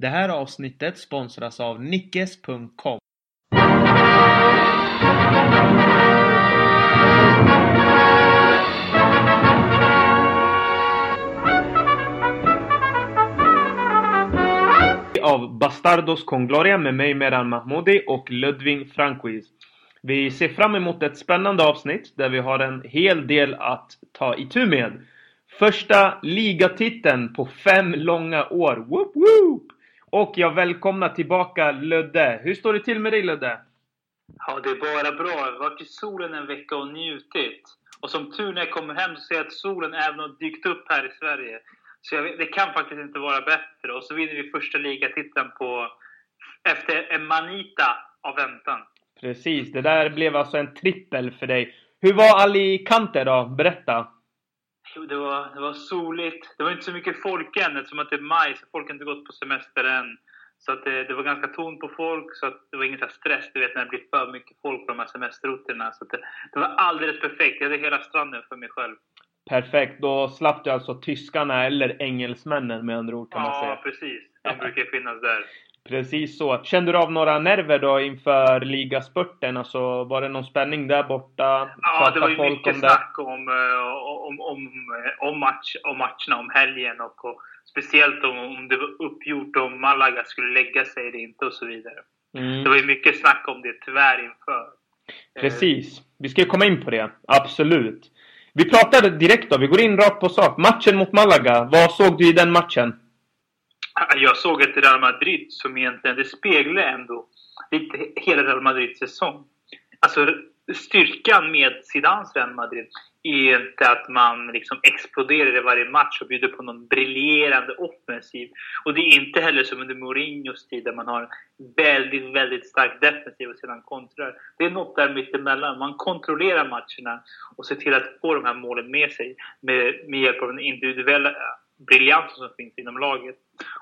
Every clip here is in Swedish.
Det här avsnittet sponsras av Nickes.com. av Bastardos con Gloria med mig Meran Mahmoudi och Ludvig Franquis. Vi ser fram emot ett spännande avsnitt där vi har en hel del att ta itu med. Första ligatiteln på fem långa år. Woop woop! Och jag välkomnar tillbaka Ludde. Hur står det till med dig Ludde? Ja, det är bara bra. Jag har varit i solen en vecka och njutit. Och som tur när jag kommer hem så ser jag att solen även har dykt upp här i Sverige. Så jag, det kan faktiskt inte vara bättre. Och så vinner vi första ligatiteln på, efter en manita av väntan. Precis, det där blev alltså en trippel för dig. Hur var Alicante då? Berätta. Det var, det var soligt. Det var inte så mycket folk än eftersom att det är maj, så folk har inte gått på semester än. Så att det, det var ganska tomt på folk, så att det var ingen stress, du vet när det blir för mycket folk på de här semesterorterna. Så det, det var alldeles perfekt. Jag hade hela stranden för mig själv. Perfekt, då slapp du alltså tyskarna eller engelsmännen med andra ord kan man säga. Ja, precis. De brukar finnas där. Precis så. Kände du av några nerver då inför ligaspurten? Alltså, var det någon spänning där borta? Ja, det var ju mycket om snack om, eh, om, om, eh, om, match, om matcherna om helgen och, och speciellt om, om det var uppgjort om Malaga skulle lägga sig eller inte och så vidare. Mm. Det var ju mycket snack om det tyvärr inför. Eh, Precis. Vi ska ju komma in på det. Absolut. Vi pratar direkt då. Vi går in rakt på sak. Matchen mot Malaga. Vad såg du i den matchen? Jag såg ett Real Madrid som egentligen, det speglar ändå lite hela Real Madrids säsong. Alltså styrkan med Zidans Real Madrid är inte att man liksom exploderar i varje match och bjuder på någon briljerande offensiv. Och det är inte heller som under Mourinhos tid där man har en väldigt, väldigt stark defensiv och sedan kontrar. Det är något där mittemellan. Man kontrollerar matcherna och ser till att få de här målen med sig med, med hjälp av den individuella briljansen som finns inom laget.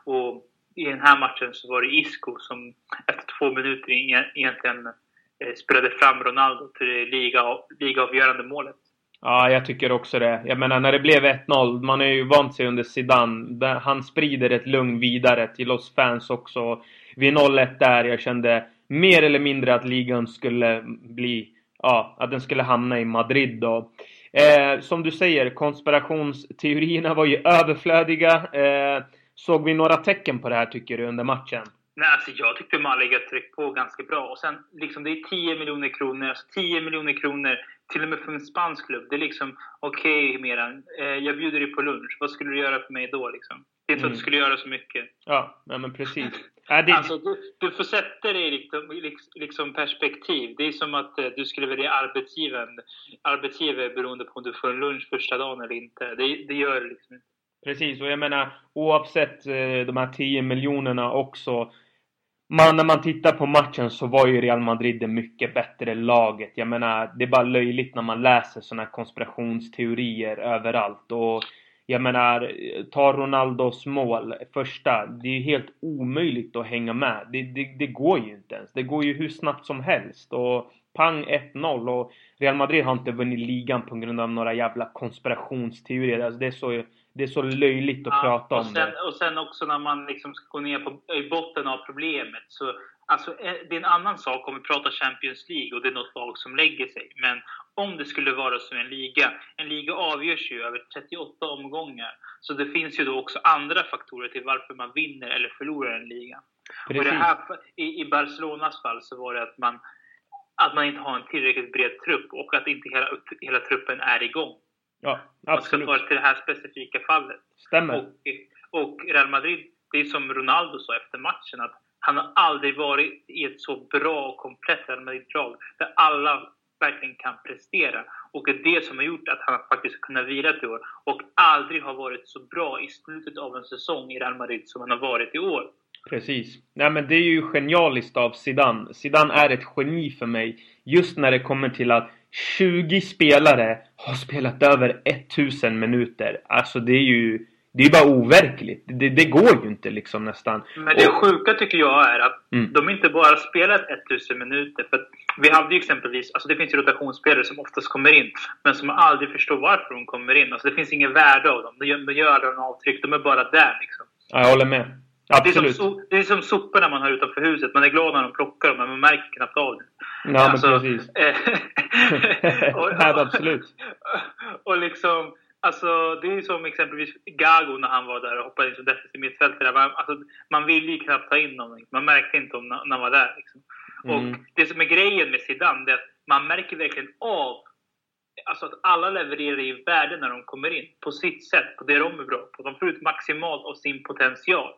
Och i den här matchen så var det Isco som efter två minuter egentligen eh, spelade fram Ronaldo till det liga, ligaavgörande målet. Ja, jag tycker också det. Jag menar, när det blev 1-0, man är ju vant sig under Zidane. Han sprider ett lugn vidare till oss fans också. Vid 0-1 där, jag kände mer eller mindre att ligan skulle bli... Ja, att den skulle hamna i Madrid då. Eh, som du säger, konspirationsteorierna var ju överflödiga. Eh, såg vi några tecken på det här tycker du under matchen? Nej, alltså jag tyckte Malaga tryckte på ganska bra. Och sen, liksom, det är 10 miljoner kronor. Alltså 10 miljoner kronor, till och med för en spansk klubb. Det är liksom, okej okay, Miran, eh, jag bjuder dig på lunch. Vad skulle du göra för mig då liksom? Det är inte mm. att du skulle göra så mycket. Ja, nej, men precis. Äh, det... Alltså, du, du får sätta det i liksom, liksom perspektiv. Det är som att eh, du skulle välja arbetsgivaren, arbetsgivare beroende på om du får en lunch första dagen eller inte. Det, det gör det liksom inte. Precis, och jag menar oavsett eh, de här 10 miljonerna också. Man, när man tittar på matchen så var ju Real Madrid det mycket bättre laget. Jag menar, det är bara löjligt när man läser såna här konspirationsteorier överallt. Och jag menar, ta Ronaldos mål, första. Det är helt omöjligt att hänga med. Det, det, det går ju inte ens. Det går ju hur snabbt som helst. Och pang 1-0 och Real Madrid har inte vunnit ligan på grund av några jävla konspirationsteorier. Alltså det är så det är så löjligt att ja, prata om sen, det. Och sen också när man liksom ska gå ner på, i botten av problemet. Så, alltså, det är en annan sak om vi pratar Champions League och det är något lag som lägger sig. Men om det skulle vara som en liga. En liga avgörs ju över 38 omgångar. Så det finns ju då också andra faktorer till varför man vinner eller förlorar en liga. Precis. Och det här, i, I Barcelonas fall så var det att man, att man inte har en tillräckligt bred trupp och att inte hela, hela truppen är igång. Ja, absolut. Man ska ta till det här specifika fallet. Stämmer. Och, och Real Madrid, det är som Ronaldo sa efter matchen, att han har aldrig varit i ett så bra och komplett Real Madrid-lag där alla verkligen kan prestera. Och det är det som har gjort att han faktiskt har kunnat vila i år och aldrig har varit så bra i slutet av en säsong i Real Madrid som han har varit i år. Precis. Nej men det är ju genialiskt av Zidane. Zidane är ett geni för mig. Just när det kommer till att 20 spelare har spelat över 1000 minuter. Alltså det är ju... Det är bara overkligt. Det, det går ju inte liksom nästan. Men det sjuka tycker jag är att mm. de inte bara spelat 1000 minuter. För vi hade ju exempelvis, alltså det finns ju rotationsspelare som oftast kommer in. Men som aldrig förstår varför de kommer in. Alltså det finns ingen värde av dem. De gör, de gör aldrig någon avtryck. De är bara där liksom. Ja, jag håller med. Absolut. Det är, som, det är som soporna man har utanför huset. Man är glad när de plockar dem, men man märker knappt av det. Ja, alltså, men precis. och, ja, absolut. Och liksom, alltså, det är som exempelvis Gago när han var där och hoppade in som defensiv mittfältare. Man, alltså, man ville ju knappt ta in honom. Man märkte inte om när han var där. Liksom. Mm. Och det som är grejen med Zidane, det är att man märker verkligen av Alltså att alla levererar i värde när de kommer in. På sitt sätt, på det de är bra på. De får ut maximalt av sin potential.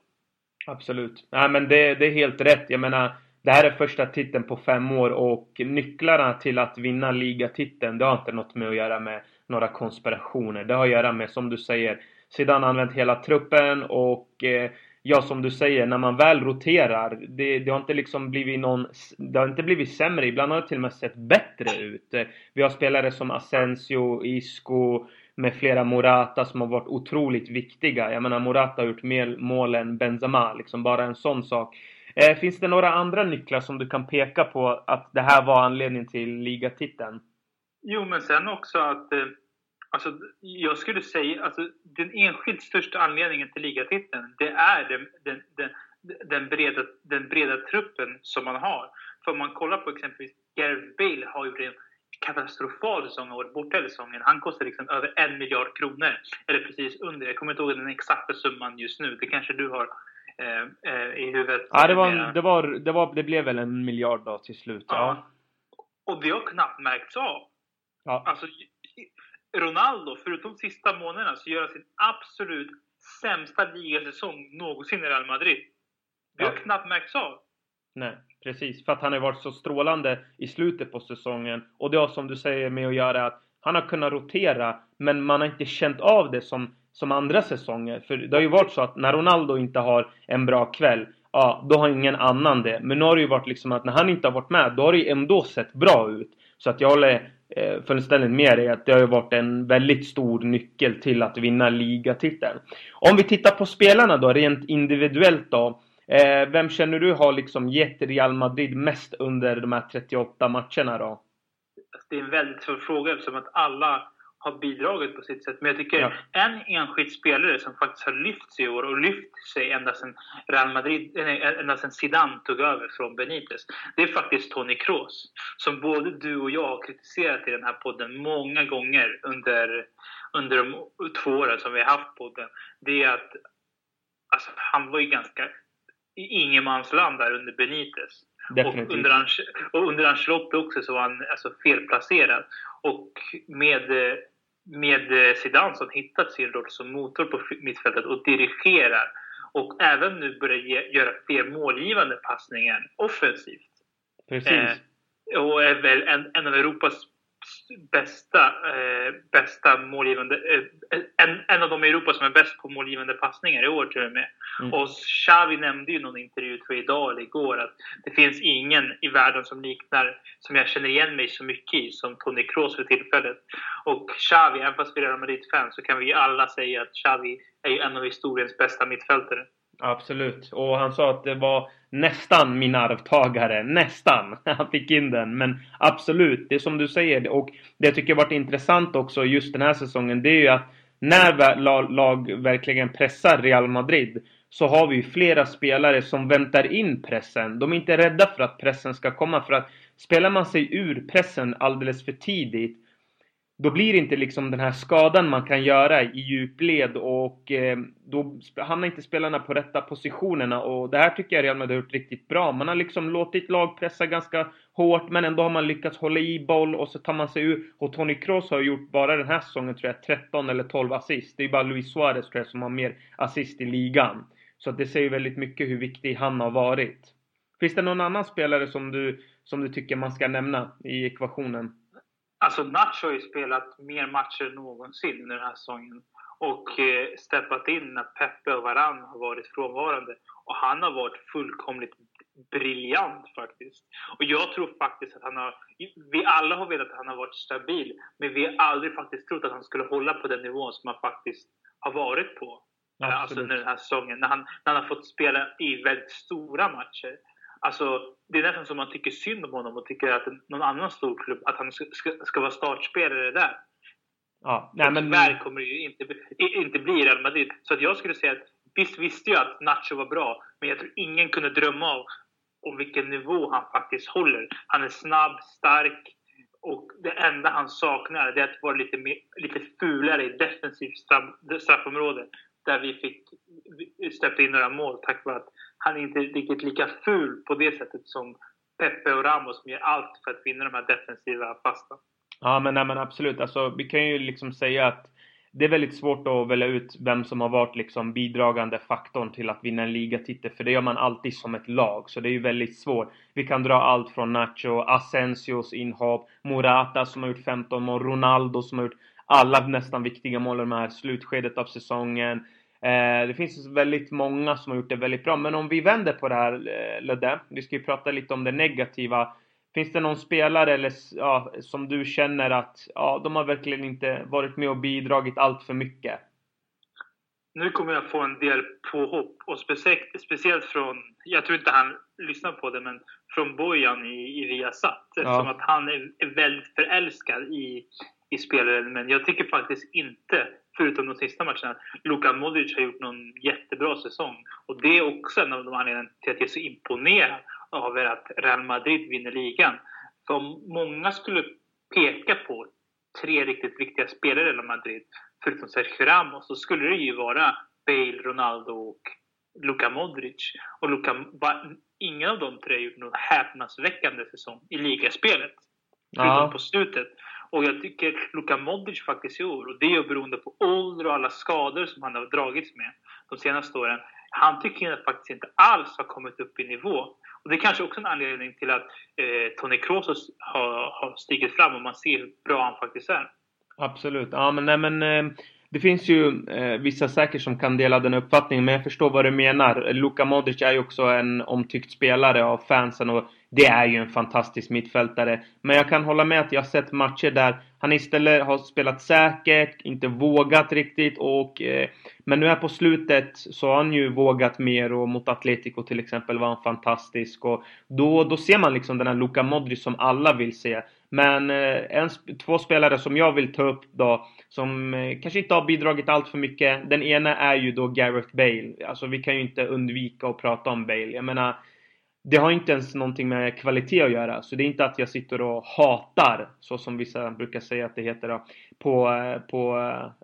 Absolut. Nej, men det, det är helt rätt. Jag menar, det här är första titeln på fem år och nycklarna till att vinna ligatiteln, det har inte något med att göra med några konspirationer. Det har att göra med, som du säger, sedan använt hela truppen och eh, ja, som du säger, när man väl roterar, det, det, har inte liksom blivit någon, det har inte blivit sämre. Ibland har det till och med sett bättre ut. Vi har spelare som Asensio, Isco, med flera Morata som har varit otroligt viktiga. Jag menar Morata har gjort mer mål än Benzema, liksom bara en sån sak. Eh, finns det några andra nycklar som du kan peka på att det här var anledningen till ligatiteln? Jo, men sen också att eh, alltså, jag skulle säga alltså den enskilt största anledningen till ligatiteln, det är den, den, den, den, breda, den breda truppen som man har. För om man kollar på exempelvis Gareth Bale har ju en katastrofal säsong borta hela säsongen. Han kostar liksom över en miljard kronor. Eller precis under. Jag kommer inte ihåg den exakta summan just nu. Det kanske du har eh, eh, i huvudet. Ja, det, var, det, var, det, var, det blev väl en miljard då till slut. Ja. ja. Och det har knappt märkts av. Ja. Alltså, Ronaldo, förutom sista månaderna, så gör han sin absolut sämsta ligasäsong någonsin i Real Madrid. Det har ja. knappt märkts av. Nej, precis. För att han har varit så strålande i slutet på säsongen. Och det har som du säger med att göra att han har kunnat rotera, men man har inte känt av det som, som andra säsonger. För det har ju varit så att när Ronaldo inte har en bra kväll, ja, då har ingen annan det. Men nu har det ju varit liksom att när han inte har varit med, då har det ju ändå sett bra ut. Så att jag håller fullständigt med dig att det har ju varit en väldigt stor nyckel till att vinna ligatiteln. Om vi tittar på spelarna då, rent individuellt då. Eh, vem känner du har liksom gett Real Madrid mest under de här 38 matcherna då? Det är en väldigt svår fråga eftersom att alla har bidragit på sitt sätt. Men jag tycker ja. en enskild spelare som faktiskt har lyft sig i år och lyft sig ända sedan Real Madrid, ända sedan Zidane tog över från Benitez. Det är faktiskt Toni Kroos. Som både du och jag har kritiserat i den här podden många gånger under, under de två åren som vi har haft podden. Det är att alltså, han var ju ganska i ingenmansland där under Benitez. Definitivt. Och under, och under Ancelotti också så var han alltså felplacerad. Och med, med Zidane som hittat sin roll som motor på mittfältet och dirigerar och även nu börjar ge, göra fler målgivande passningar offensivt. Precis. Eh, och är väl en, en av Europas bästa, eh, bästa målgivande, eh, en, en av de i Europa som är bäst på målgivande passningar i år tror jag med. Mm. Och Xavi nämnde ju någon intervju, tror jag idag eller igår, att det finns ingen i världen som liknar, som jag känner igen mig så mycket i, som Toni Kroos för tillfället. Och Xavi, även fast vi är Real Madrid-fans, så kan vi alla säga att Xavi är en av historiens bästa mittfältare. Absolut. Och han sa att det var nästan min arvtagare. Nästan! Han fick in den. Men absolut, det är som du säger. Och det jag tycker har varit intressant också just den här säsongen, det är ju att när lag verkligen pressar Real Madrid så har vi ju flera spelare som väntar in pressen. De är inte rädda för att pressen ska komma. För att spelar man sig ur pressen alldeles för tidigt då blir det inte liksom den här skadan man kan göra i djupled och eh, då hamnar inte spelarna på rätta positionerna och det här tycker jag Real Madrid har gjort riktigt bra. Man har liksom låtit lag pressa ganska hårt men ändå har man lyckats hålla i boll och så tar man sig ur. Och Tony Kroos har gjort bara den här säsongen tror jag 13 eller 12 assist. Det är bara Luis Suarez tror jag som har mer assist i ligan. Så att det säger väldigt mycket hur viktig han har varit. Finns det någon annan spelare som du, som du tycker man ska nämna i ekvationen? Alltså Nacho har ju spelat mer matcher än någonsin under den här säsongen. Och eh, steppat in när Peppe och Varann har varit frånvarande. Och han har varit fullkomligt briljant faktiskt. Och jag tror faktiskt att han har... Vi alla har vetat att han har varit stabil. Men vi har aldrig faktiskt trott att han skulle hålla på den nivån som han faktiskt har varit på. Eh, Absolut. Alltså under den här säsongen. När han, när han har fått spela i väldigt stora matcher. Alltså, det är nästan som man tycker synd om honom och tycker att någon annan stor klubb, att han ska, ska, ska vara startspelare där. Ja, nej, men... Tyvärr kommer det ju inte, inte bli Real Madrid. Så att jag skulle säga att visst visste jag att Nacho var bra, men jag tror ingen kunde drömma av om vilken nivå han faktiskt håller. Han är snabb, stark och det enda han saknar är att vara lite, mer, lite fulare i defensivt straff, straffområde. Där vi fick släppa in några mål tack vare att han är inte riktigt lika ful på det sättet som Pepe och Ramos som gör allt för att vinna de här defensiva fasta. Ja men, nej, men absolut, alltså vi kan ju liksom säga att det är väldigt svårt att välja ut vem som har varit liksom bidragande faktorn till att vinna en ligatitel. För det gör man alltid som ett lag. Så det är ju väldigt svårt. Vi kan dra allt från Nacho, Asensios inhopp, Morata som har gjort 15 mål, Ronaldo som har gjort alla nästan viktiga mål i det här slutskedet av säsongen. Eh, det finns väldigt många som har gjort det väldigt bra. Men om vi vänder på det här eh, Ludde. Vi ska ju prata lite om det negativa. Finns det någon spelare eller, ja, som du känner att ja, de har verkligen inte varit med och bidragit allt för mycket? Nu kommer jag få en del påhopp och speciellt, speciellt från, jag tror inte han lyssnar på det, men från Bojan i, i Viasat. Eftersom ja. att han är, är väldigt förälskad i, i spelaren. Men jag tycker faktiskt inte, förutom de sista matcherna, Luka Modric har gjort någon jättebra säsong. Och det är också en av de anledningarna till att jag är så imponerad över att Real Madrid vinner ligan. För om många skulle peka på tre riktigt viktiga spelare i Real Madrid, förutom Sergio Ramos, så skulle det ju vara Bale, Ronaldo och Luka Modric. Och Luka, ingen av de tre har gjort någon häpnadsväckande säsong i ligaspelet. Förutom på slutet. Och jag tycker Luka Modric faktiskt i år, och det är beroende på ålder och alla skador som han har dragits med de senaste åren. Han tycker jag faktiskt inte alls har kommit upp i nivå och det är kanske också en anledning till att eh, Tony Kroos har, har stigit fram och man ser hur bra han faktiskt är. Absolut. Ja, men, nej, men eh, det finns ju eh, vissa säkert som kan dela den uppfattningen, men jag förstår vad du menar. Luka Modric är ju också en omtyckt spelare av fansen och det är ju en fantastisk mittfältare. Men jag kan hålla med att jag har sett matcher där han istället har spelat säkert, inte vågat riktigt och eh, Men nu här på slutet så har han ju vågat mer och mot Atletico till exempel var han fantastisk och då, då ser man liksom den här Luka Modric som alla vill se. Men eh, en, två spelare som jag vill ta upp då som eh, kanske inte har bidragit allt för mycket. Den ena är ju då Gareth Bale. Alltså vi kan ju inte undvika att prata om Bale. Jag menar det har inte ens någonting med kvalitet att göra. Så det är inte att jag sitter och hatar, så som vissa brukar säga att det heter då, på, eh, på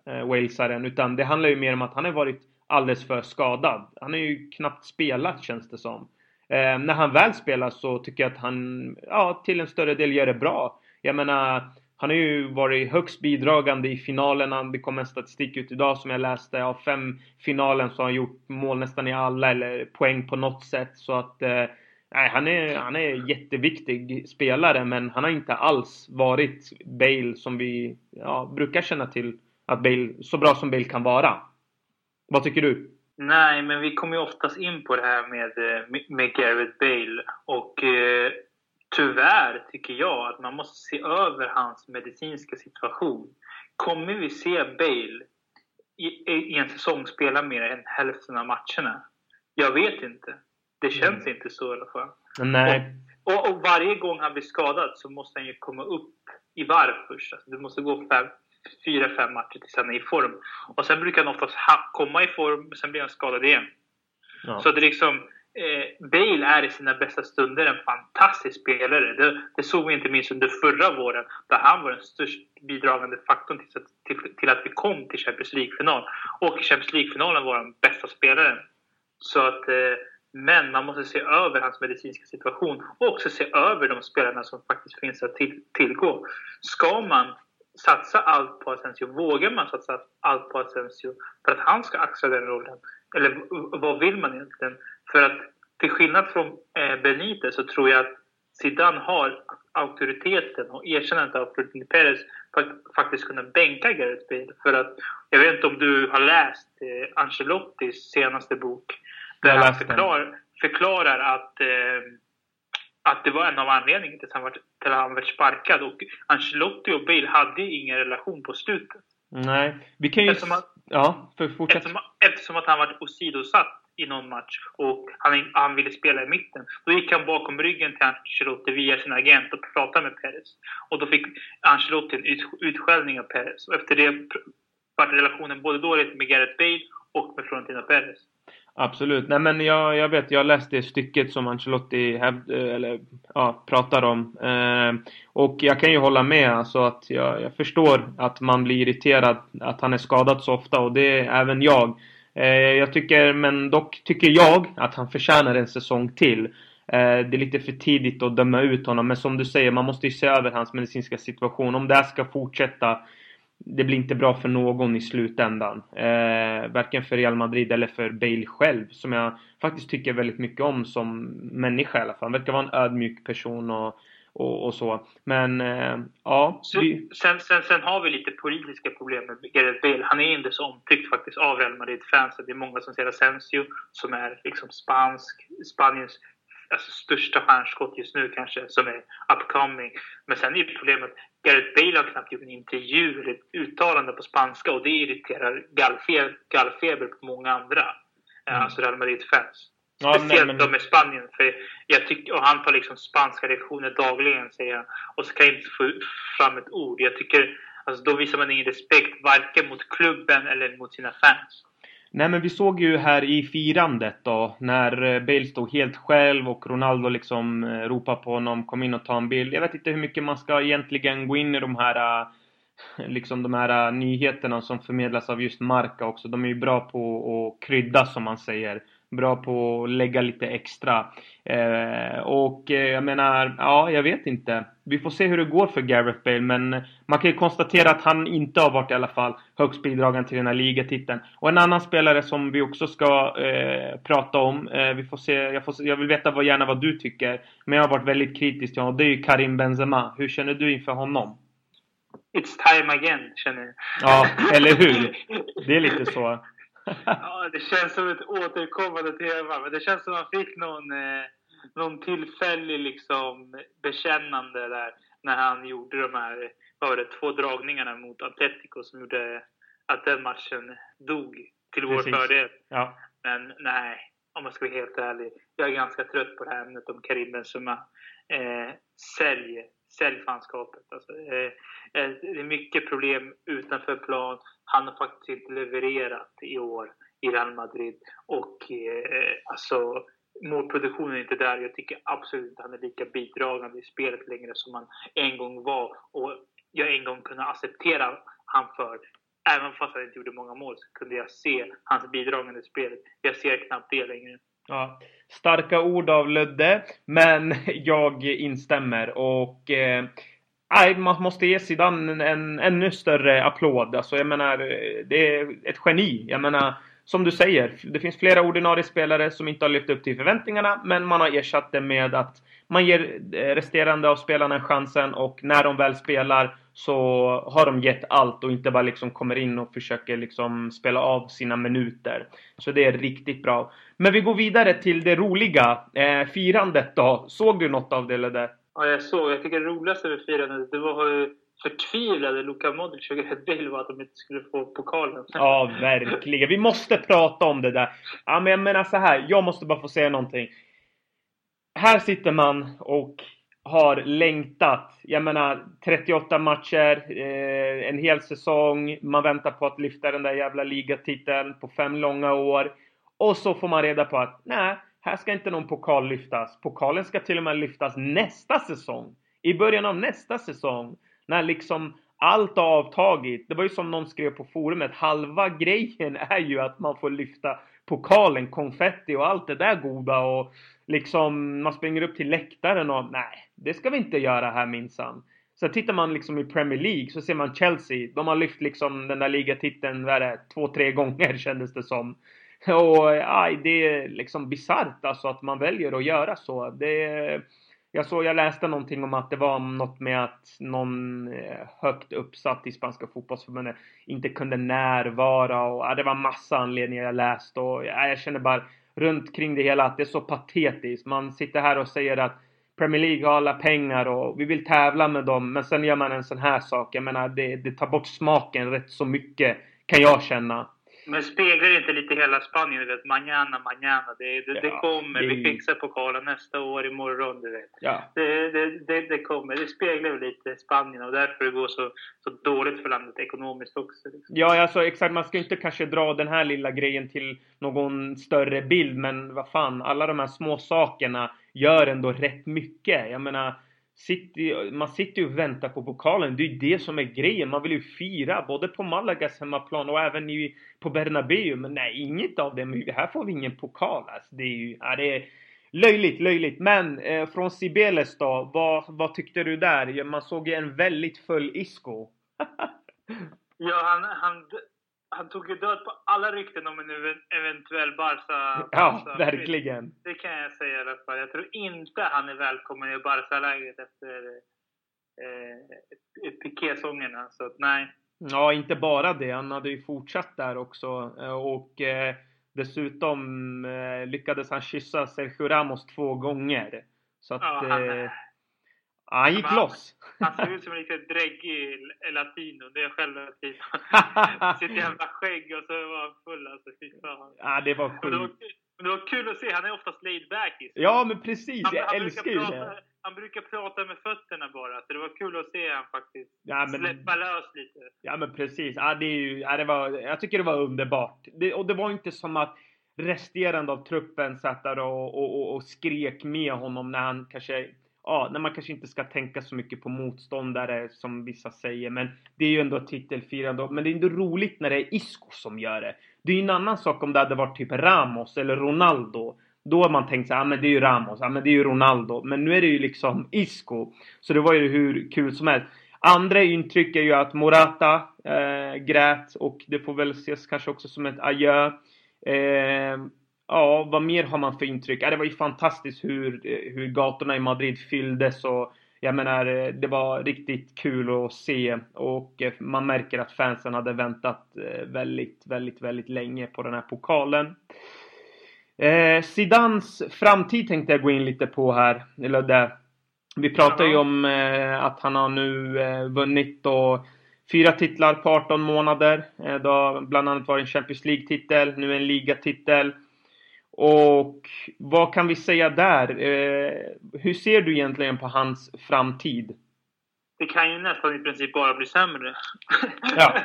äh, walesaren. Utan det handlar ju mer om att han har varit alldeles för skadad. Han har ju knappt spelat känns det som. Uh, när han väl spelar så tycker jag att han, ja, till en större del gör det bra. Jag menar, han har ju varit högst bidragande i finalerna. Det kom en statistik ut idag som jag läste. Av fem finalen så har han gjort mål nästan i alla eller poäng på något sätt. Så att eh, Nej, han är, han är jätteviktig spelare men han har inte alls varit Bale som vi ja, brukar känna till att Bale, så bra som Bale kan vara. Vad tycker du? Nej, men vi kommer ju oftast in på det här med, eh, med Gareth Bale och eh, tyvärr tycker jag att man måste se över hans medicinska situation. Kommer vi se Bale i, i en säsong spela mer än hälften av matcherna? Jag vet inte. Det känns mm. inte så i alla fall. Nej. Och, och, och, varje gång han blir skadad så måste han ju komma upp i varv först. Alltså, det måste gå fem, fyra, fem matcher tills han är i form. Och sen brukar han oftast ha, komma i form, sen blir han skadad igen. Ja. Så det är liksom... Eh, Bale är i sina bästa stunder en fantastisk spelare. Det, det, såg vi inte minst under förra våren, där han var den störst bidragande faktorn till, till, till att vi kom till Champions League-final. Och i Champions League-finalen var han bästa spelaren. Så att... Eh, men man måste se över hans medicinska situation och också se över de spelarna som faktiskt finns att till, tillgå. Ska man satsa allt på Asensio? Vågar man satsa allt på Asensio för att han ska axla den rollen? Eller vad vill man egentligen? För att till skillnad från eh, Benitez så tror jag att Zidane har auktoriteten och erkännandet av Florentino Perez för att faktiskt kunna bänka Gareth Bale. För att, jag vet inte om du har läst eh, Ancelottis senaste bok där han förklar, förklarar att, eh, att det var en av anledningarna till att han var, till han var sparkad. Och Ancelotti och Bale hade ingen relation på slutet. Nej, vi kan ju... Eftersom att, ja, för fortsätt. Eftersom, eftersom att han var åsidosatt i någon match och han, han ville spela i mitten. Då gick han bakom ryggen till Ancelotti via sin agent och pratade med Perez. Och då fick Ancelotti en ut, utskällning av Perez. Och efter det var relationen både dålig med Gareth Bale och med Florentino Perez. Absolut. Nej men jag, jag vet, jag läste stycket som Ancelotti hävd, eh, eller, ja, pratar om. Eh, och jag kan ju hålla med. Alltså att jag, jag, förstår att man blir irriterad att han är skadad så ofta och det är även jag. Eh, jag tycker, men dock tycker jag att han förtjänar en säsong till. Eh, det är lite för tidigt att döma ut honom. Men som du säger, man måste ju se över hans medicinska situation. Om det här ska fortsätta det blir inte bra för någon i slutändan. Eh, varken för Real Madrid eller för Bale själv. Som jag faktiskt tycker väldigt mycket om som människa i alla fall. Han verkar vara en ödmjuk person och, och, och så. Men eh, ja. Så, vi... sen, sen, sen har vi lite politiska problem med Gareth Bale. Han är inte så omtyckt faktiskt av Real Madrid-fansen. Det är många som ser Asensio som är liksom spansk, Spaniens alltså, största stjärnskott just nu kanske, som är upcoming. Men sen är problemet Gareth Bale har knappt gjort en intervju eller uttalande på spanska och det irriterar gallfeber, gallfeber på många andra. Mm. Alltså Real Madrid-fans. Ja, Speciellt men... de i Spanien. För jag tycker, och han tar liksom spanska reaktioner dagligen, säger han. Och så kan jag inte få fram ett ord. Jag tycker, alltså då visar man ingen respekt varken mot klubben eller mot sina fans. Nej men vi såg ju här i firandet då när eh, Bale stod helt själv och Ronaldo liksom eh, ropade på honom kom in och ta en bild. Jag vet inte hur mycket man ska egentligen gå in i de här eh, liksom de här nyheterna som förmedlas av just Marca också. De är ju bra på att krydda som man säger bra på att lägga lite extra. Eh, och eh, jag menar, ja, jag vet inte. Vi får se hur det går för Gareth Bale, men man kan ju konstatera att han inte har varit i alla fall högst bidragande till den här ligatiteln. Och en annan spelare som vi också ska eh, prata om, eh, vi får se, jag, får, jag vill veta vad, gärna vad du tycker, men jag har varit väldigt kritisk till honom, det är ju Karim Benzema. Hur känner du inför honom? It's time again, känner jag. Ja, eller hur? Det är lite så ja, det känns som ett återkommande tema. Men det känns som att man fick någon, eh, någon tillfällig liksom, bekännande där när han gjorde de här vad var det, två dragningarna mot Atletico som gjorde att den matchen dog till vår fördel. Ja. Men nej, om man ska vara helt ärlig. Jag är ganska trött på det här ämnet om Karim Benzema. Eh, sälj, sälj fanskapet. Alltså, eh, eh, det är mycket problem utanför plan. Han har faktiskt inte levererat i år i Real Madrid. Och eh, alltså, målproduktionen är inte där. Jag tycker absolut inte han är lika bidragande i spelet längre som han en gång var. Och jag en gång kunde acceptera han för. Även fast han inte gjorde många mål så kunde jag se hans bidragande i spelet. Jag ser knappt det längre. Ja, starka ord av Ludde, men jag instämmer och eh, man måste ge Zidane en, en ännu större applåd. Alltså, jag menar, eh, det är ett geni. Jag menar, som du säger, det finns flera ordinarie spelare som inte har lyft upp till förväntningarna, men man har ersatt det med att man ger eh, resterande av spelarna chansen och när de väl spelar så har de gett allt och inte bara liksom kommer in och försöker liksom spela av sina minuter. Så det är riktigt bra. Men vi går vidare till det roliga, eh, firandet då. Såg du något av det eller det? Ja, jag såg. Jag tycker det roligaste med firandet, det var förtvivlade Luka Modric och Gareth Bale var att de inte skulle få pokalen. Ja, verkligen. Vi måste prata om det där. Ja, men jag menar så här. Jag måste bara få säga någonting. Här sitter man och har längtat. Jag menar 38 matcher, eh, en hel säsong. Man väntar på att lyfta den där jävla ligatiteln på fem långa år. Och så får man reda på att nej, här ska inte någon pokal lyftas. Pokalen ska till och med lyftas nästa säsong. I början av nästa säsong. När liksom allt har avtagit. Det var ju som någon skrev på forumet. Halva grejen är ju att man får lyfta pokalen, konfetti och allt det där goda och liksom man springer upp till läktaren och nej, det ska vi inte göra här minsann. Så tittar man liksom i Premier League så ser man Chelsea. De har lyft liksom den där ligatiteln, vad är det, två, tre gånger kändes det som. Och aj, det är liksom bisarrt alltså att man väljer att göra så. Det, jag, såg, jag läste någonting om att det var något med att någon eh, högt uppsatt i spanska fotbollsförbundet inte kunde närvara och ja, det var massa anledningar jag läste och ja, jag känner bara runt kring det hela att det är så patetiskt. Man sitter här och säger att Premier League har alla pengar och vi vill tävla med dem men sen gör man en sån här sak. Jag menar det, det tar bort smaken rätt så mycket kan jag känna. Men speglar det inte lite hela Spanien? Du vet, mañana, mañana. Det, det, det Ja, kommer. det- Vi fixar pokalen nästa år, imorgon. Du vet. Ja. Det, det, det, det kommer. Det speglar väl lite Spanien och därför det går så, så dåligt för landet ekonomiskt också. Liksom. Ja, alltså exakt. Man ska inte kanske dra den här lilla grejen till någon större bild, men vad fan, alla de här små sakerna gör ändå rätt mycket. Jag menar, sitter, man sitter ju och väntar på pokalen. Det är ju det som är grejen. Man vill ju fira både på Malagas hemmaplan och även i, på Bernabéu. Men nej, inget av det. Men här får vi ingen pokal. Alltså, det är ju, ja, det är löjligt, löjligt. Men eh, från Sibeles då, vad, vad tyckte du där? Man såg ju en väldigt full Isco. Ja, han, han, han tog ju död på alla rykten om en ev- eventuell Barca. Ja, Barca- verkligen. Det kan jag säga i alla fall. Jag tror inte han är välkommen i Barca-lägret efter eh, Piqué-sångerna. Så att, nej. Ja, inte bara det. Han hade ju fortsatt där också. Eh, Och eh, dessutom eh, lyckades han kyssa Sergio Ramos två gånger. Så att... Ja, han- eh, ja, han gick han- loss. Han ser ut som en riktigt dräggig latino. Det är själv latino. Sitt jävla skägg och så var han full alltså. Fy fan. ja, det var sjukt. men det var kul att se. Han är oftast laid back. sig. Ja, men precis. han, Jag han älskar brukar ju prata, det. Han brukar prata med fötterna bara. Så det var kul att se han faktiskt Ja, men, släppa lös lite. ja, men precis. Ja, det är ju, ja, det var, jag tycker det var underbart. Det, och det var inte som att resterande av truppen satt där och, och, och, och skrek med honom när han kanske ja, när man kanske inte ska tänka så mycket på motståndare som vissa säger. Men det är ju ändå ett titelfirande. Men det är ändå roligt när det är Isco som gör det. Det är ju en annan sak om det hade varit typ Ramos eller Ronaldo. Då har man tänkt så här, ah, men det är ju Ramos, ah, men det är ju Ronaldo. Men nu är det ju liksom Isco. Så det var ju hur kul som helst. Andra intryck är ju att Morata eh, grät och det får väl ses kanske också som ett adjö. Eh, ja, vad mer har man för intryck? Ja, det var ju fantastiskt hur, hur gatorna i Madrid fylldes och jag menar, eh, det var riktigt kul att se och eh, man märker att fansen hade väntat eh, väldigt, väldigt, väldigt länge på den här pokalen. Eh, Zidans framtid tänkte jag gå in lite på här. Eller där. Vi pratar ju om eh, att han har nu eh, vunnit och fyra titlar på 18 månader. Eh, det har bland annat varit en Champions League-titel, nu en ligatitel. Och vad kan vi säga där? Eh, hur ser du egentligen på hans framtid? Det kan ju nästan i princip bara bli sämre. Ja.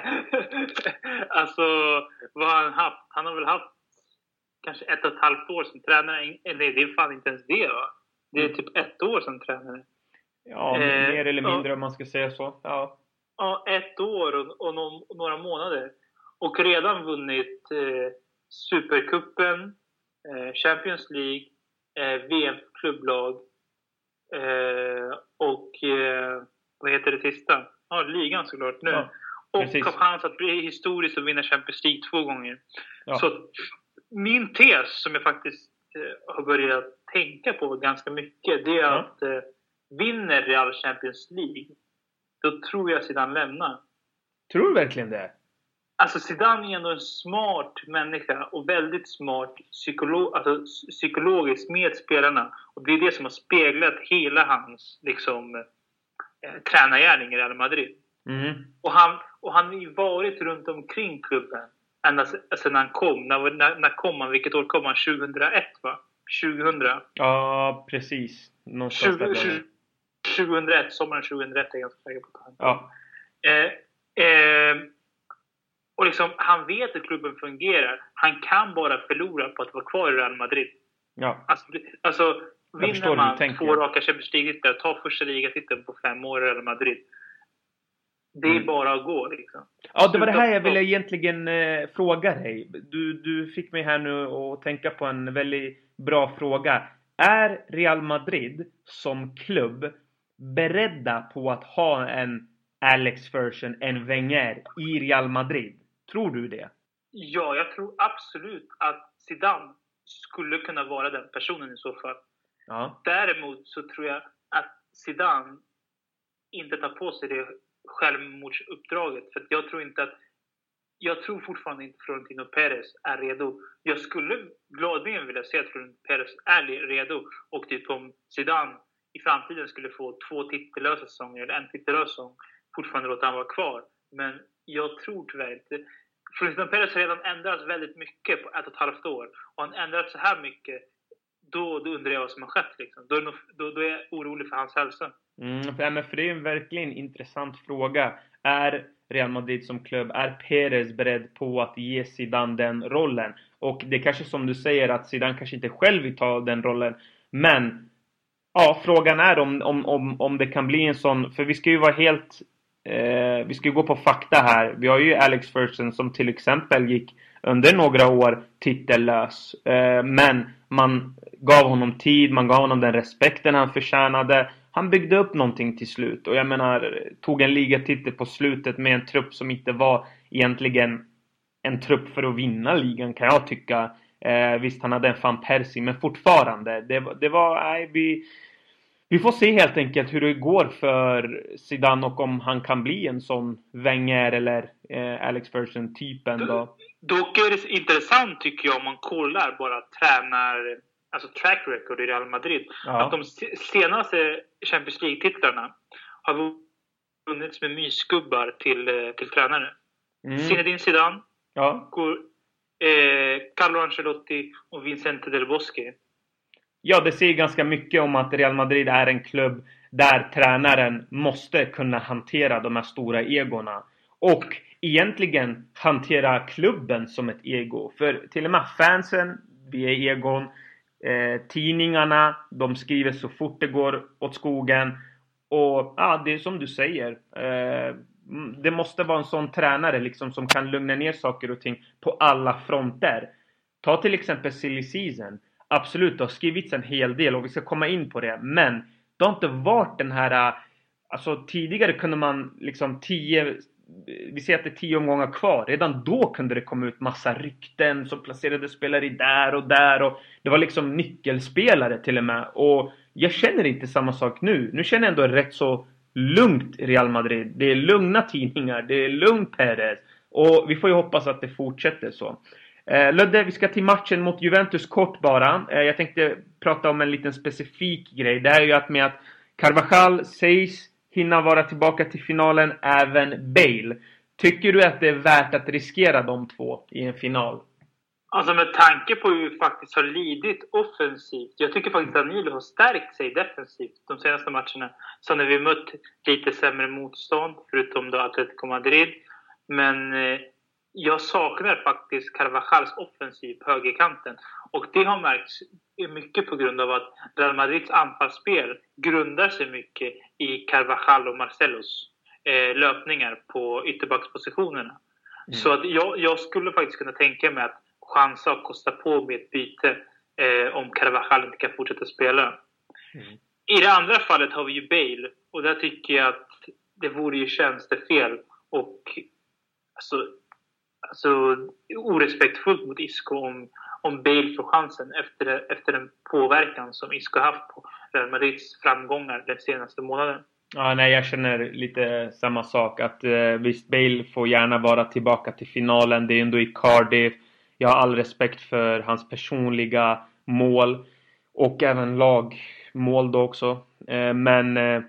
alltså, vad har han haft? Han har väl haft kanske ett och ett halvt år som tränare. Eller det är fan inte ens det va? Det är Mm. typ ett år som tränare. Ja, Eh, mer eller mindre om man ska säga så. Ja. Ja, ett år och, och några månader. Och redan vunnit eh, Supercupen, eh, Champions League, eh, VM för klubblag eh, och eh, vad heter det sista? Ja, ligan såklart nu. Ja, och har chans att bli historiskt och vinna Champions League två gånger. Ja. Så min tes, som jag faktiskt eh, har börjat tänka på ganska mycket, det är Ja. att eh, vinner Real Champions League, då tror jag Zidane lämnar. Tror du verkligen det? Alltså Zidane är ändå en smart människa och väldigt smart psykolo alltså, psykologiskt med spelarna. Och det är det som har speglat hela hans liksom, eh, tränargärning i Real Madrid. Mm. Och han, och han har ju varit runt omkring klubben ända se- sedan han kom. När, när, när kom han? Vilket år kom han? 2001 va? 2000? Ja, precis. Någonstans 20, där 20, var det. 2001, sommaren 2001 är jag ganska säker på. Ja. Eh, eh, och liksom, han vet hur klubben fungerar. Han kan bara förlora på att vara kvar i Real Madrid. Ja. Alltså, alltså vinner man två raka Champions League-titlar, tar första ligatiteln på fem år i Real Madrid. Det är Mm. bara att gå liksom. Ja, det var det här jag ville egentligen eh, fråga dig. Du, du fick mig här nu att tänka på en väldigt bra fråga. Är Real Madrid som klubb beredda på att ha en Alex Ferguson, en Wenger i Real Madrid? Tror du det? Ja, jag tror absolut att Zidane skulle kunna vara den personen i så fall. Ja. Däremot så tror jag att Zidane inte tar på sig det självmordsuppdraget. För jag tror inte att... Jag tror fortfarande inte Florentino Perez är redo. Jag skulle gladeligen vilja se att Florentino Perez är redo. Och typ om Zidane i framtiden skulle få två titellösa säsonger eller en titellös säsong, fortfarande låta han vara kvar. Men jag tror tyvärr inte... Florentino Perez har redan ändrats väldigt mycket på ett och ett halvt år. Och han ändrat så här mycket, då, då undrar jag vad som har skett. Liksom. Då, är nog, då, då är jag orolig för hans hälsa. Mm, för, för det är en verkligen intressant fråga. Är Real Madrid som klubb, är Perez beredd på att ge Zidane den rollen? Och det är kanske som du säger att Zidane kanske inte själv vill ta den rollen. Men ja, frågan är om, om, om, om det kan bli en sån, för vi ska ju vara helt eh, vi ska ju gå på fakta här. Vi har ju Alex Ferguson som till exempel gick under några år titellös. Eh, men man gav honom tid, man gav honom den respekten han förtjänade. Han byggde upp någonting till slut och jag menar tog en ligatitel på slutet med en trupp som inte var egentligen en trupp för att vinna ligan kan jag tycka. Eh, visst, han hade en fan Persie, men fortfarande. Det, det var, nej, vi, vi får se helt enkelt hur det går för Zidane och om han kan bli en sån Wenger eller eh, Alex Ferguson typen då. Dock är det intressant tycker jag om man kollar bara tränar, alltså track record i Real Madrid. Ja. Att de senaste Champions League-titlarna har vunnits med mysgubbar till, eh, till tränare. Mm. Zinedine Zidane, ja. eh, Carlo Ancelotti och Vincente Del Bosque. Ja, det säger ganska mycket om att Real Madrid är en klubb där tränaren måste kunna hantera de här stora egona. Och egentligen hantera klubben som ett ego. För till och med fansen, vi är egon. Eh, tidningarna, de skriver så fort det går åt skogen. Och ja, det är som du säger. Eh, det måste vara en sån tränare liksom som kan lugna ner saker och ting på alla fronter. Ta till exempel silly season. Absolut, det har skrivits en hel del och vi ska komma in på det. Men det har inte varit den här... Äh, alltså tidigare kunde man liksom tio... Vi ser att det är tio omgångar kvar. Redan då kunde det komma ut massa rykten som placerade spelare där och där. Och det var liksom nyckelspelare till och med. Och jag känner inte samma sak nu. Nu känner jag ändå rätt så lugnt i Real Madrid. Det är lugna tidningar. Det är lugnt Perez. Och vi får ju hoppas att det fortsätter så. Eh, Ludde, vi ska till matchen mot Juventus kort bara. Eh, jag tänkte prata om en liten specifik grej. Det är ju att med att Carvajal sägs hinna vara tillbaka till finalen, även Bale. Tycker du att det är värt att riskera de två i en final? Alltså med tanke på hur vi faktiskt har lidit offensivt. Jag tycker faktiskt att Danilo har stärkt sig defensivt de senaste matcherna. Så när vi mött lite sämre motstånd, förutom då Atletico Madrid. Men eh, jag saknar faktiskt Carvajals offensiv på högerkanten. Och det har märkts mycket på grund av att Real Madrids anfallsspel grundar sig mycket i Carvajal och Marcelos eh, löpningar på ytterbackspositionerna. Mm. Så att jag, jag, skulle faktiskt kunna tänka mig att chansa och kosta på med ett byte eh, om Carvajal inte kan fortsätta spela. Mm. I det andra fallet har vi ju Bale och där tycker jag att det vore ju tjänstefel och alltså, alltså, orespektfullt mot Isco om, om Bale får chansen efter, efter den påverkan som Isco haft på Real Madrids framgångar den senaste månaden. Ja, nej, jag känner lite samma sak. Att eh, visst, Bale får gärna vara tillbaka till finalen. Det är ändå i Cardiff. Jag har all respekt för hans personliga mål. Och även lagmål då också. Eh, men eh,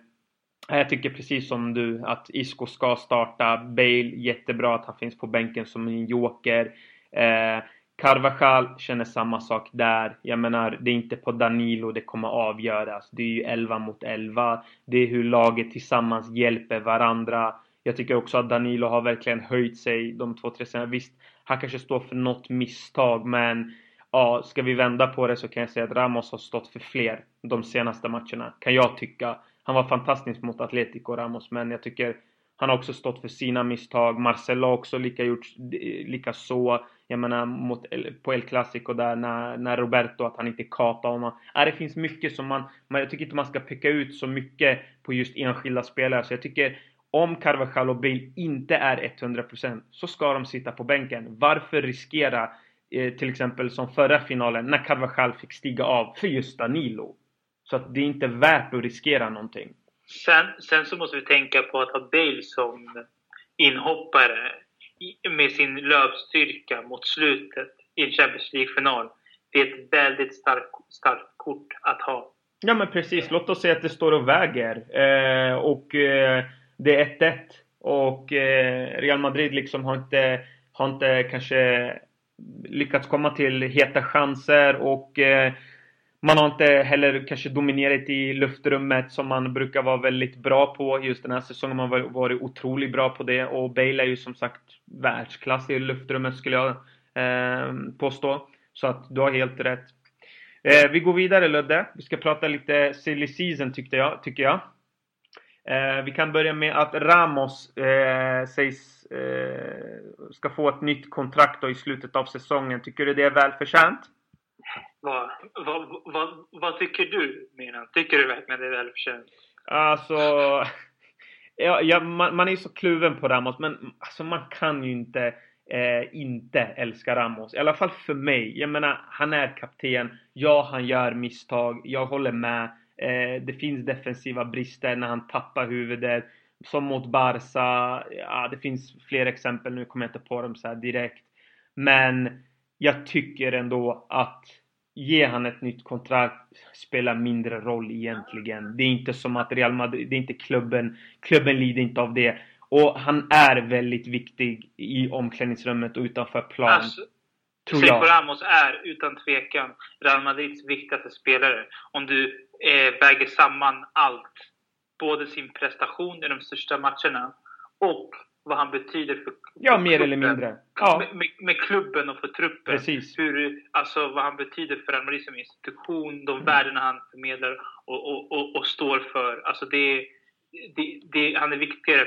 jag tycker precis som du att Isco ska starta. Bale, jättebra att han finns på bänken som en joker. Eh, Carvajal känner samma sak där. Jag menar, det är inte på Danilo det kommer avgöras. Det är ju 11 mot 11. Det är hur laget tillsammans hjälper varandra. Jag tycker också att Danilo har verkligen höjt sig de två, tre senaste. Visst, han kanske står för något misstag, men ja, ska vi vända på det så kan jag säga att Ramos har stått för fler de senaste matcherna, kan jag tycka. Han var fantastisk mot Atletico Ramos, men jag tycker han har också stått för sina misstag. Marcelo har också lika, gjort, lika så. Jag menar mot, på El Clasico där när, när Roberto, att han inte kapade honom. Ja, det finns mycket som man, man... Jag tycker inte man ska peka ut så mycket på just enskilda spelare. Så jag tycker om Carvajal och Bale inte är 100% så ska de sitta på bänken. Varför riskera eh, till exempel som förra finalen när Carvajal fick stiga av för just Danilo? Så att det är inte värt att riskera någonting. Sen, sen så måste vi tänka på att ha Bale som inhoppare med sin löpstyrka mot slutet i en Champions League-final. Det är ett väldigt starkt, starkt kort att ha. Ja men precis, låt oss säga att det står och väger. Eh, och eh, det är 1-1. Och eh, Real Madrid liksom har inte har inte kanske lyckats komma till heta chanser och eh, man har inte heller kanske dominerat i luftrummet som man brukar vara väldigt bra på. Just den här säsongen har man varit otroligt bra på det och Bale är ju som sagt världsklass i luftrummet skulle jag eh, påstå. Så att du har helt rätt. Eh, vi går vidare Ludde. Vi ska prata lite silly season tyckte jag, tycker jag. Eh, vi kan börja med att Ramos eh, sägs eh, ska få ett nytt kontrakt då i slutet av säsongen. Tycker du det är välförtjänt? Vad, vad, vad, vad tycker du, Minan? Tycker du verkligen det är välförtjänt? Alltså... Ja, ja, man, man är ju så kluven på Ramos, men alltså man kan ju inte eh, inte älska Ramos. I alla fall för mig. Jag menar, han är kapten. Ja, han gör misstag. Jag håller med. Eh, det finns defensiva brister när han tappar huvudet. Som mot Barca. Ja, det finns fler exempel. Nu kommer jag inte på dem så direkt. Men jag tycker ändå att ge han ett nytt kontrakt spelar mindre roll egentligen. Det är inte som att Real Madrid, det är inte klubben, klubben lider inte av det. Och han är väldigt viktig i omklädningsrummet och utanför plan. Alltså, Sergio Ramos är utan tvekan Real Madrids viktigaste spelare. Om du eh, väger samman allt. Både sin prestation i de största matcherna och vad han betyder för Ja, mer eller mindre. Ja. Med, med, med, klubben och för truppen. Precis. Hur, alltså vad han betyder för Real Madrid som institution, de mm. värdena han förmedlar och, och, och, och står för. Alltså det, det, det, han är viktigare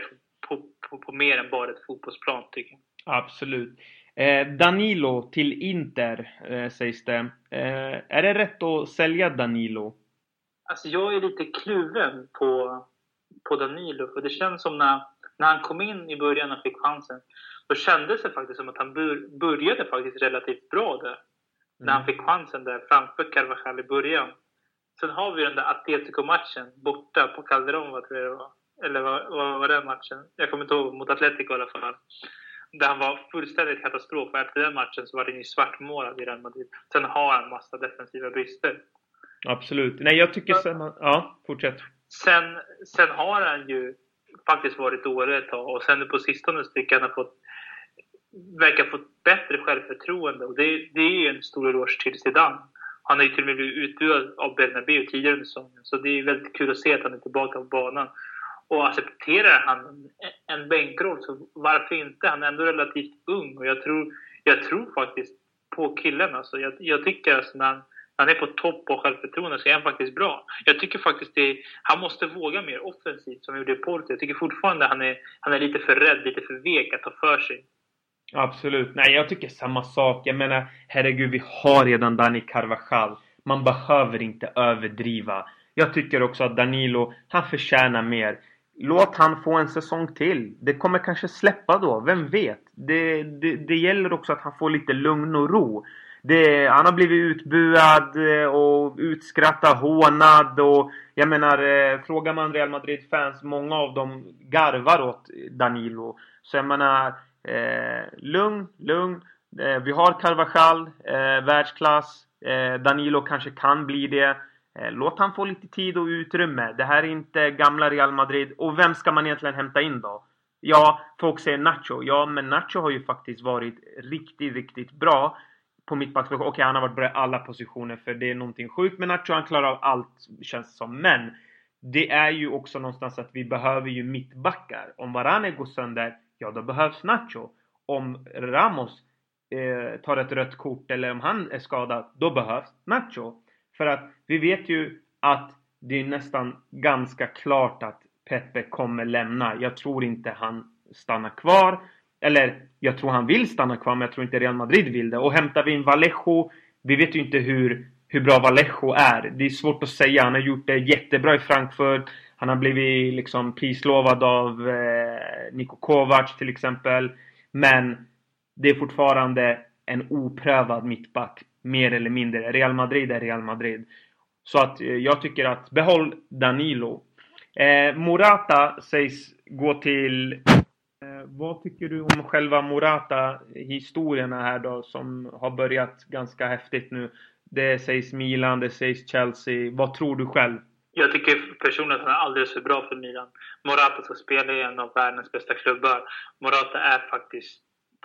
på, på, på, mer än bara ett fotbollsplan, tycker jag. Absolut. Eh, Danilo till Inter, eh, sägs det. Eh, är det rätt att sälja Danilo? Alltså jag är lite kluven på, på Danilo, för det känns som när när han kom in i början och fick chansen, då kändes det faktiskt som att han började faktiskt relativt bra där. När han mm. fick chansen där framför Carvajal i början. Sen har vi den där Atletico-matchen borta på Calderon, vad tror jag det var. Eller vad, vad var den matchen? Jag kommer inte ihåg, mot Atletico i alla fall. Där han var fullständigt katastrof. Och efter den matchen så var den ju svartmålad i Real Madrid. Sen har han massa defensiva brister. Absolut. Nej, jag tycker sen... Ja, fortsätt. Sen, sen har han ju faktiskt varit dålig ett tag och sen på sistone tycker jag han har fått verkar fått bättre självförtroende och det, det är en stor eloge till Zidane. Han har ju till och med blivit utbuad av Bernabéu tidigare under säsongen så det är väldigt kul att se att han är tillbaka på banan. Och accepterar han en bänkroll så varför inte? Han är ändå relativt ung och jag tror, jag tror faktiskt på killen alltså. Jag, jag tycker alltså när han han är på topp på självförtroende så är han faktiskt bra. Jag tycker faktiskt det, han måste våga mer offensivt som han gjorde i Porto. Jag tycker fortfarande han är, han är lite för rädd, lite för vek att ta för sig. Absolut. Nej, jag tycker samma sak. Jag menar, herregud, vi har redan Dani Carvajal. Man behöver inte överdriva. Jag tycker också att Danilo, han förtjänar mer. Låt han få en säsong till. Det kommer kanske släppa då, vem vet? Det, det, det gäller också att han får lite lugn och ro. Det, han har blivit utbuad eh, och utskrattad, hånad och jag menar, eh, frågar man Real Madrid-fans, många av dem garvar åt Danilo. Så jag menar, eh, lugn, lugn. Eh, vi har Carvajal, eh, världsklass. Eh, Danilo kanske kan bli det. Eh, låt han få lite tid och utrymme. Det här är inte gamla Real Madrid. Och vem ska man egentligen hämta in då? Ja, folk säger Nacho. Ja, men Nacho har ju faktiskt varit riktigt, riktigt bra på mittbacksposition. Okej, okay, han har varit bra i alla positioner för det är någonting sjukt med Nacho. Han klarar av allt känns det som. Men det är ju också någonstans att vi behöver ju mittbackar. Om Varane går sönder, ja då behövs Nacho. Om Ramos eh, tar ett rött kort eller om han är skadad, då behövs Nacho. För att vi vet ju att det är nästan ganska klart att Pepe kommer lämna. Jag tror inte han stannar kvar. Eller jag tror han vill stanna kvar, men jag tror inte Real Madrid vill det. Och hämtar vi in Vallejo, vi vet ju inte hur, hur bra Vallejo är. Det är svårt att säga. Han har gjort det jättebra i Frankfurt. Han har blivit liksom prislovad av eh, Niko Kovac till exempel. Men det är fortfarande en oprövad mittback. Mer eller mindre. Real Madrid är Real Madrid. Så att eh, jag tycker att behåll Danilo. Eh, Morata sägs gå till Eh, vad tycker du om själva Morata-historierna här då som har börjat ganska häftigt nu? Det sägs Milan, det sägs Chelsea. Vad tror du själv? Jag tycker personligen att han är alldeles för bra för Milan. Morata ska spela i en av världens bästa klubbar. Morata är faktiskt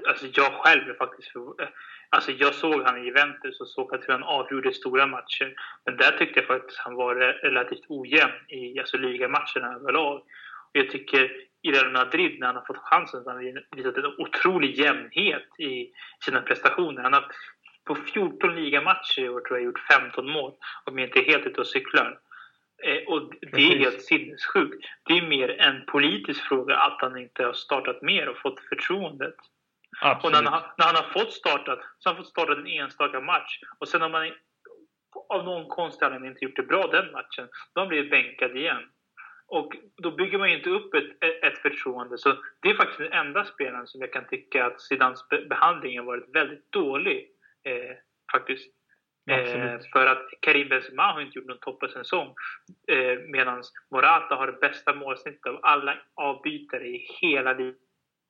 alltså jag själv är faktiskt för, Alltså jag såg han i Juventus och såg att han avgjorde stora matcher. Men där tyckte jag faktiskt han var relativt ojämn i alltså, ligamatcherna överlag. Och jag tycker i Real Madrid när han har fått chansen så har han visat en otrolig jämnhet i sina prestationer. Han har på 14 ligamatcher i år tror jag gjort 15 mål om jag inte är helt ute och cyklar. Eh, och det är helt sinnessjukt. Det är mer en politisk fråga att han inte har startat mer och fått förtroendet. Absolut. Och när han, när han har fått startat, så har han fått starta en enstaka match. Och sen har man av någon konstig anledning inte gjort det bra den matchen. Då har han blivit bänkad igen. Och då bygger man ju inte upp ett, ett förtroende. Så det är faktiskt den enda spelaren som jag kan tycka att Zidans behandling har varit väldigt dålig. Eh, faktiskt. Eh, för att Karim Benzema har inte gjort någon toppensäsong. Eh, Medan Morata har det bästa målsnittet av alla avbytare i hela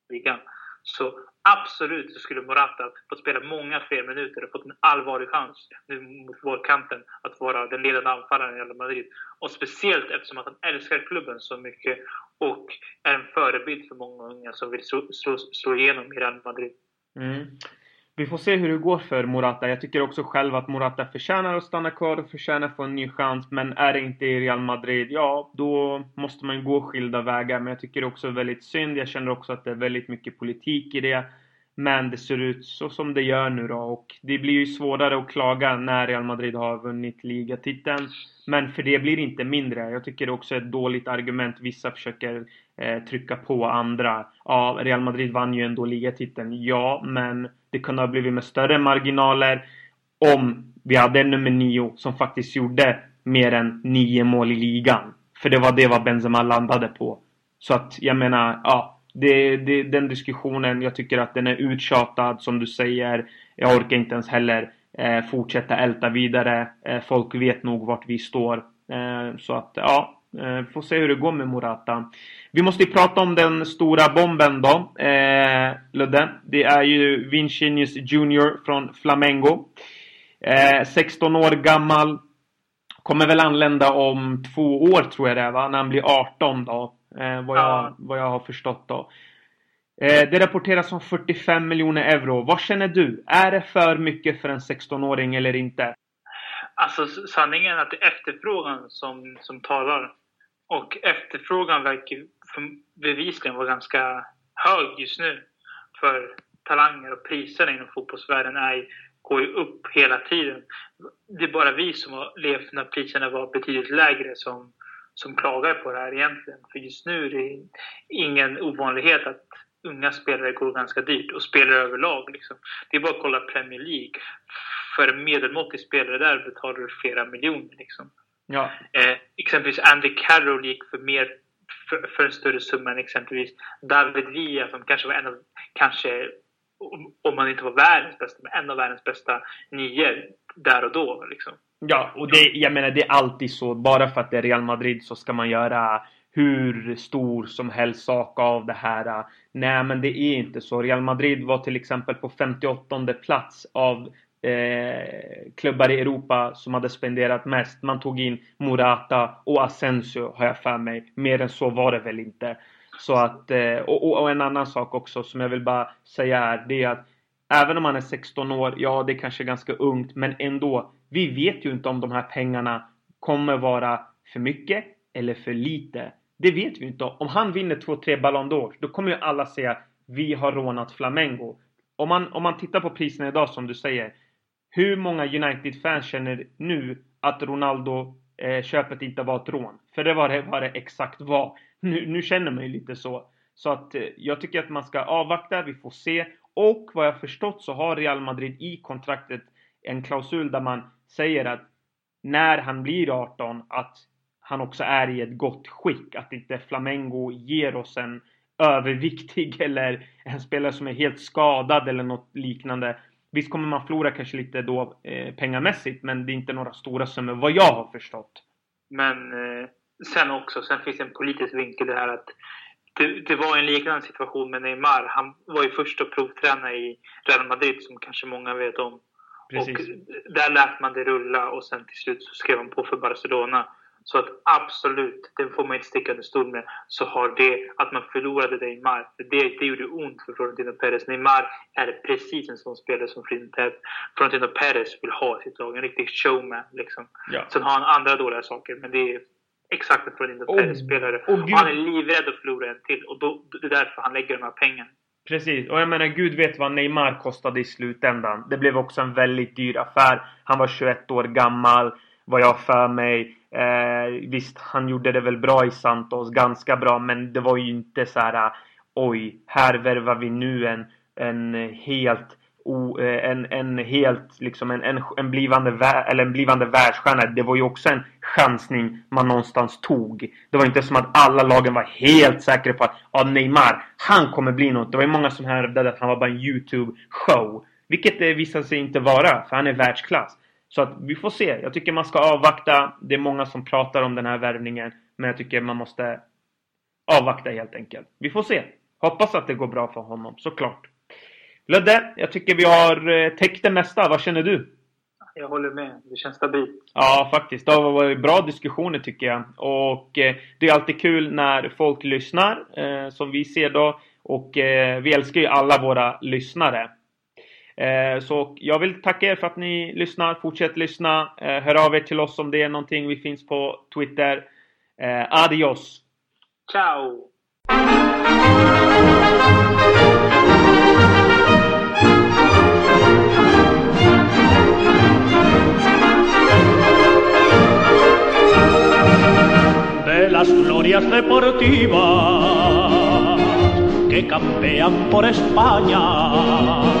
ligan. Så absolut så skulle Morata fått spela många fler minuter och fått en allvarlig chans nu mot vårkanten att vara den ledande anfallaren i Real Madrid. Och speciellt eftersom att han älskar klubben så mycket och är en förebild för många unga som vill slå, slå, slå igenom i Real Madrid. Mm. Vi får se hur det går för Morata. Jag tycker också själv att Morata förtjänar att stanna kvar och förtjänar att få en ny chans. Men är det inte i Real Madrid, ja, då måste man gå skilda vägar. Men jag tycker det också är väldigt synd. Jag känner också att det är väldigt mycket politik i det. Men det ser ut så som det gör nu då och det blir ju svårare att klaga när Real Madrid har vunnit ligatiteln. Men för det blir inte mindre. Jag tycker det också är ett dåligt argument vissa försöker eh, trycka på andra. Ja, Real Madrid vann ju ändå ligatiteln. Ja, men det kunde ha blivit med större marginaler om vi hade en nummer nio som faktiskt gjorde mer än nio mål i ligan. För det var det vad Benzema landade på. Så att jag menar, ja. Det, det, den diskussionen, jag tycker att den är uttjatad som du säger. Jag orkar inte ens heller eh, fortsätta älta vidare. Eh, folk vet nog vart vi står. Eh, så att ja, får se hur det går med Morata. Vi måste ju prata om den stora bomben då, eh, Ludde. Det är ju Vinicius Junior från Flamengo. Eh, 16 år gammal. Kommer väl anlända om två år tror jag det är va? När han blir 18 då. Eh, vad, jag, ja. vad jag har förstått då. Eh, det rapporteras om 45 miljoner euro. Vad känner du? Är det för mycket för en 16-åring eller inte? Alltså sanningen är att det är efterfrågan som, som talar. Och efterfrågan verkar bevisligen vara ganska hög just nu för talanger och priserna inom fotbollsvärlden är, går ju upp hela tiden. Det är bara vi som har levt när priserna var betydligt lägre som som klagar på det här egentligen. För just nu är det ingen ovanlighet att unga spelare går ganska dyrt och spelare överlag. Liksom. Det är bara att kolla Premier League. För en medelmåttig spelare där betalar du flera miljoner. Liksom. Ja. Eh, exempelvis Andy Carroll gick för mer för, för, en större summa än exempelvis David Villa som kanske var en av, kanske om man inte var världens bästa, men en av världens bästa nio där och då. Liksom. Ja, och det, jag menar det är alltid så. Bara för att det är Real Madrid så ska man göra hur stor som helst sak av det här. Nej, men det är inte så. Real Madrid var till exempel på 58 plats av eh, klubbar i Europa som hade spenderat mest. Man tog in Morata och Asensio har jag för mig. Mer än så var det väl inte. Så att, eh, och, och, en annan sak också som jag vill bara säga här. Det är att även om man är 16 år, ja det är kanske är ganska ungt, men ändå. Vi vet ju inte om de här pengarna kommer vara för mycket eller för lite. Det vet vi inte. Om han vinner 2-3 Ballon d'Or, då kommer ju alla säga vi har rånat Flamengo. Om man, om man tittar på priserna idag som du säger. Hur många United-fans känner nu att Ronaldo-köpet eh, inte var ett rån? För det var det, var det exakt var. Nu, nu känner man ju lite så. Så att eh, jag tycker att man ska avvakta, vi får se. Och vad jag förstått så har Real Madrid i kontraktet en klausul där man säger att när han blir 18 att han också är i ett gott skick. Att inte Flamengo ger oss en överviktig eller en spelare som är helt skadad eller något liknande. Visst kommer man förlora kanske lite då eh, pengamässigt men det är inte några stora summor vad jag har förstått. Men eh, sen också, sen finns det en politisk vinkel det här att det, det, var en liknande situation med Neymar. Han var ju först att provträna i Real Madrid som kanske många vet om. Precis. Och där lät man det rulla och sen till slut så skrev han på för Barcelona. Så att absolut, det får man inte sticka under stol med, så har det att man förlorade Neymar, det, det gjorde ont för Florentino Perez. Neymar är precis en sån spelare som Florentino Perez vill ha i sitt lag. En riktig showman liksom. Ja. Sen har han andra dåliga saker, men det är exakt en Florentino oh, Perez-spelare. Oh, han är livrädd att förlora en till och då, det är därför han lägger de här pengarna. Precis, och jag menar gud vet vad Neymar kostade i slutändan. Det blev också en väldigt dyr affär. Han var 21 år gammal, vad jag för mig. Eh, visst, han gjorde det väl bra i Santos, ganska bra, men det var ju inte så här. Oj, här värvar vi nu en, en helt O, eh, en, en helt liksom en, en, en, blivande, eller en blivande världsstjärna. Det var ju också en chansning man någonstans tog. Det var inte som att alla lagen var helt säkra på att Ah Neymar, han kommer bli något. Det var ju många som hävdade att han var bara en YouTube-show. Vilket det visade sig inte vara, för han är världsklass. Så att vi får se. Jag tycker man ska avvakta. Det är många som pratar om den här värvningen. Men jag tycker man måste avvakta helt enkelt. Vi får se. Hoppas att det går bra för honom, såklart. Ludde, jag tycker vi har eh, täckt det mesta. Vad känner du? Jag håller med. Det känns stabilt. Ja, faktiskt. Det har varit bra diskussioner tycker jag. Och eh, det är alltid kul när folk lyssnar, eh, som vi ser då. Och eh, vi älskar ju alla våra lyssnare. Eh, så jag vill tacka er för att ni lyssnar. Fortsätt lyssna. Eh, hör av er till oss om det är någonting. Vi finns på Twitter. adios! Ciao! las glorias deportivas que campean por España.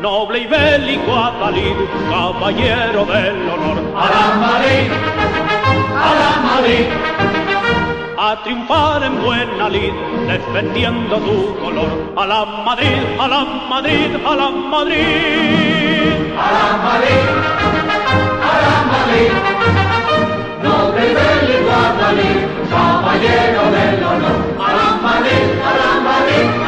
noble y bélico Atalid, caballero del honor. ¡A la Madrid! ¡A la Madrid! A triunfar en buena lid, defendiendo tu color. ¡A la Madrid! ¡A la Madrid! ¡A la Madrid! ¡A la Madrid! ¡A la Madrid! Noble y bélico Atalid, caballero del honor. ¡A la Madrid! ¡A la Madrid!